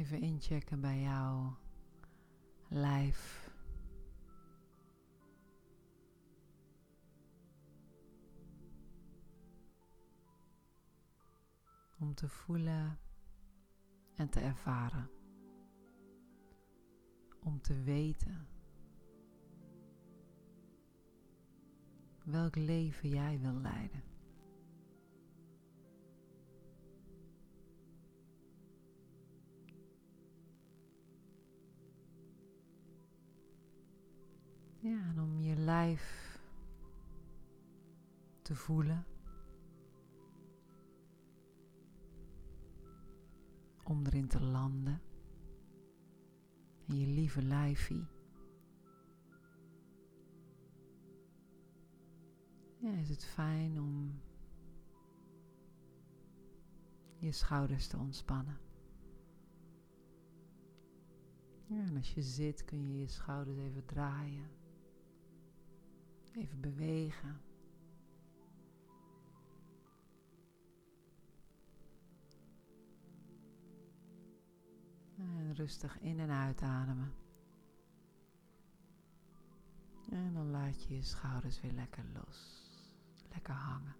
Even inchecken bij jouw lijf. Om te voelen en te ervaren. Om te weten welk leven jij wil leiden. Ja, en om je lijf te voelen. Om erin te landen. En je lieve lijfie. Ja, is het fijn om je schouders te ontspannen. Ja, en als je zit kun je je schouders even draaien. Even bewegen. En rustig in en uitademen. En dan laat je je schouders weer lekker los. Lekker hangen.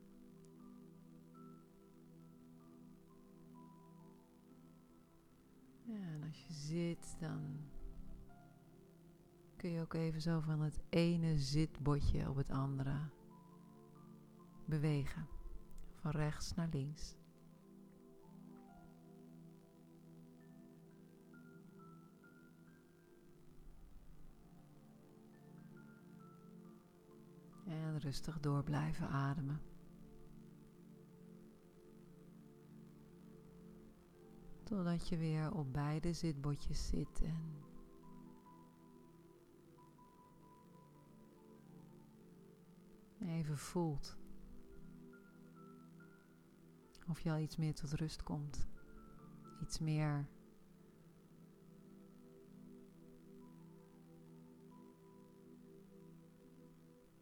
En als je zit, dan kun je ook even zo van het ene zitbotje op het andere bewegen. Van rechts naar links. En rustig door blijven ademen. Totdat je weer op beide zitbotjes zit en even voelt of je al iets meer tot rust komt. Iets meer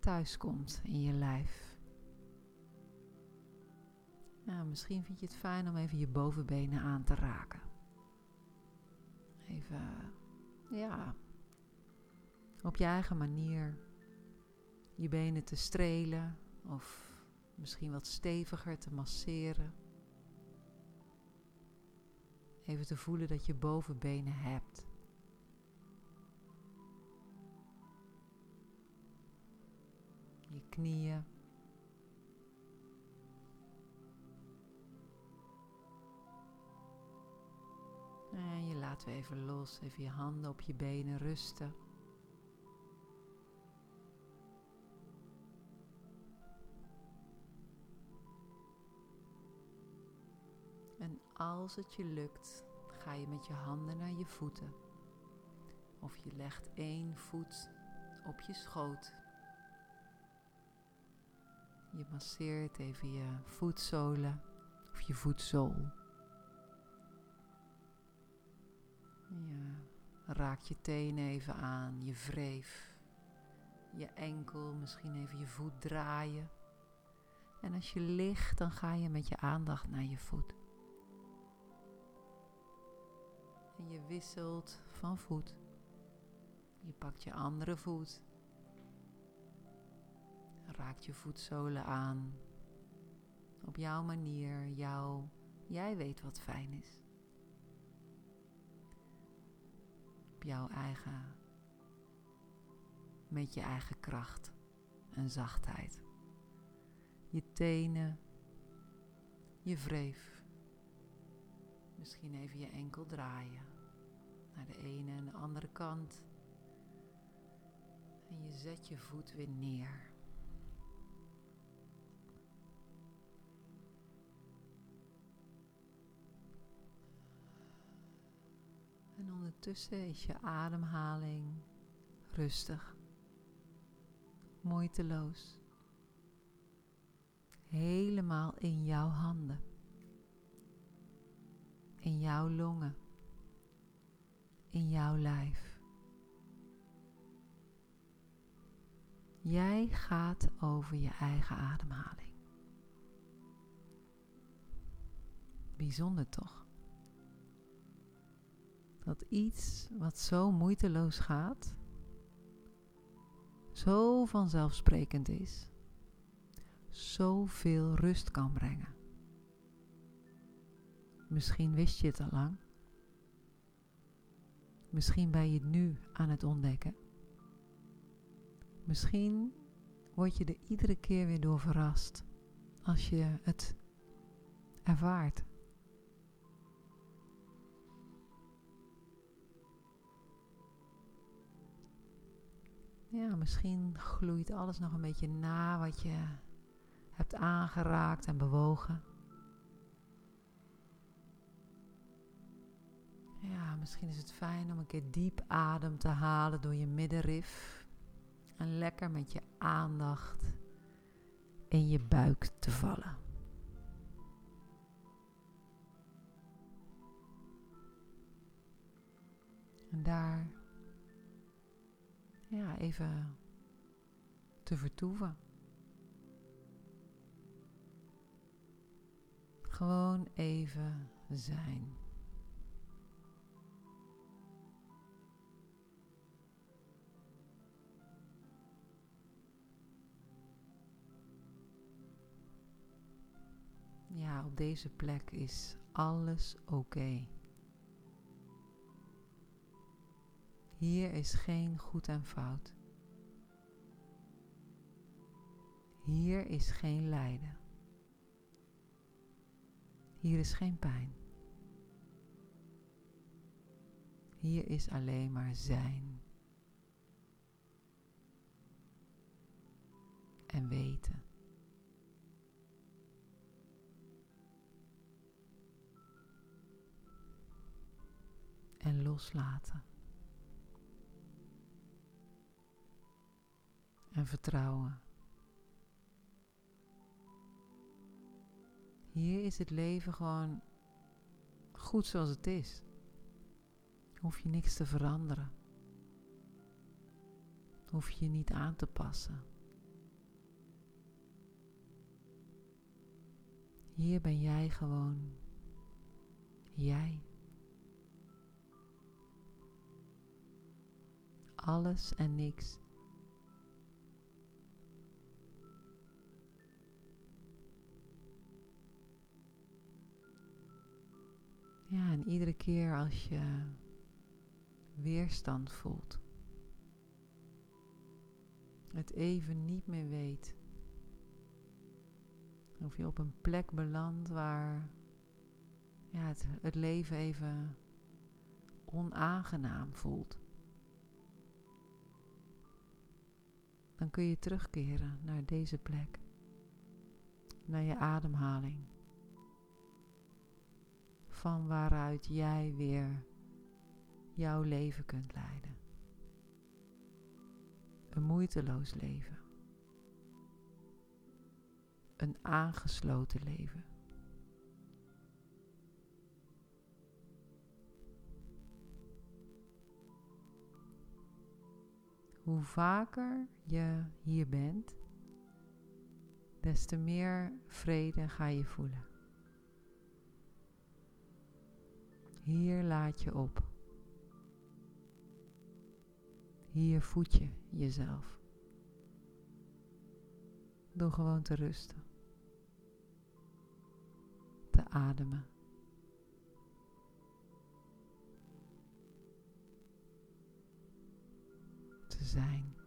thuis komt in je lijf. Nou, misschien vind je het fijn om even je bovenbenen aan te raken. Even, ja, op je eigen manier je benen te strelen of misschien wat steviger te masseren. Even te voelen dat je bovenbenen hebt. Je knieën. En je laat we even los, even je handen op je benen rusten. Als het je lukt, ga je met je handen naar je voeten. Of je legt één voet op je schoot. Je masseert even je voetzolen of je voetzool. Je raakt je teen even aan, je wreef, je enkel, misschien even je voet draaien. En als je ligt, dan ga je met je aandacht naar je voet. Wisselt van voet. Je pakt je andere voet. Raakt je voetzolen aan. Op jouw manier, jouw, jij weet wat fijn is. Op jouw eigen, met je eigen kracht en zachtheid. Je tenen, je wreef. Misschien even je enkel draaien naar de ene en de andere kant. En je zet je voet weer neer. En ondertussen is je ademhaling rustig, moeiteloos, helemaal in jouw handen in jouw longen, in jouw lijf. Jij gaat over je eigen ademhaling. Bijzonder toch? Dat iets wat zo moeiteloos gaat, zo vanzelfsprekend is, zoveel rust kan brengen. Misschien wist je het al lang. Misschien ben je het nu aan het ontdekken. Misschien word je er iedere keer weer door verrast als je het ervaart. Ja, misschien gloeit alles nog een beetje na wat je hebt aangeraakt en bewogen. Ja, misschien is het fijn om een keer diep adem te halen door je middenrif. En lekker met je aandacht in je buik te vallen. En daar ja, even te vertoeven. Gewoon even zijn. Deze plek is alles oké. Hier is geen goed en fout. Hier is geen lijden. Hier is geen pijn. Hier is alleen maar zijn. En weten. En vertrouwen. Hier is het leven gewoon goed zoals het is. Hoef je niks te veranderen. Hoef je je niet aan te passen. Hier ben jij gewoon jij. Alles en niks Ja, en iedere keer als je weerstand voelt, het even niet meer weet, of je op een plek belandt waar ja, het, het leven even onaangenaam voelt. Dan kun je terugkeren naar deze plek, naar je ademhaling van waaruit jij weer jouw leven kunt leiden. Een moeiteloos leven. Een aangesloten leven. Hoe vaker je hier bent, des te meer vrede ga je voelen. Hier laat je op. Hier voed je jezelf. Door gewoon te rusten. Te ademen. Zijn.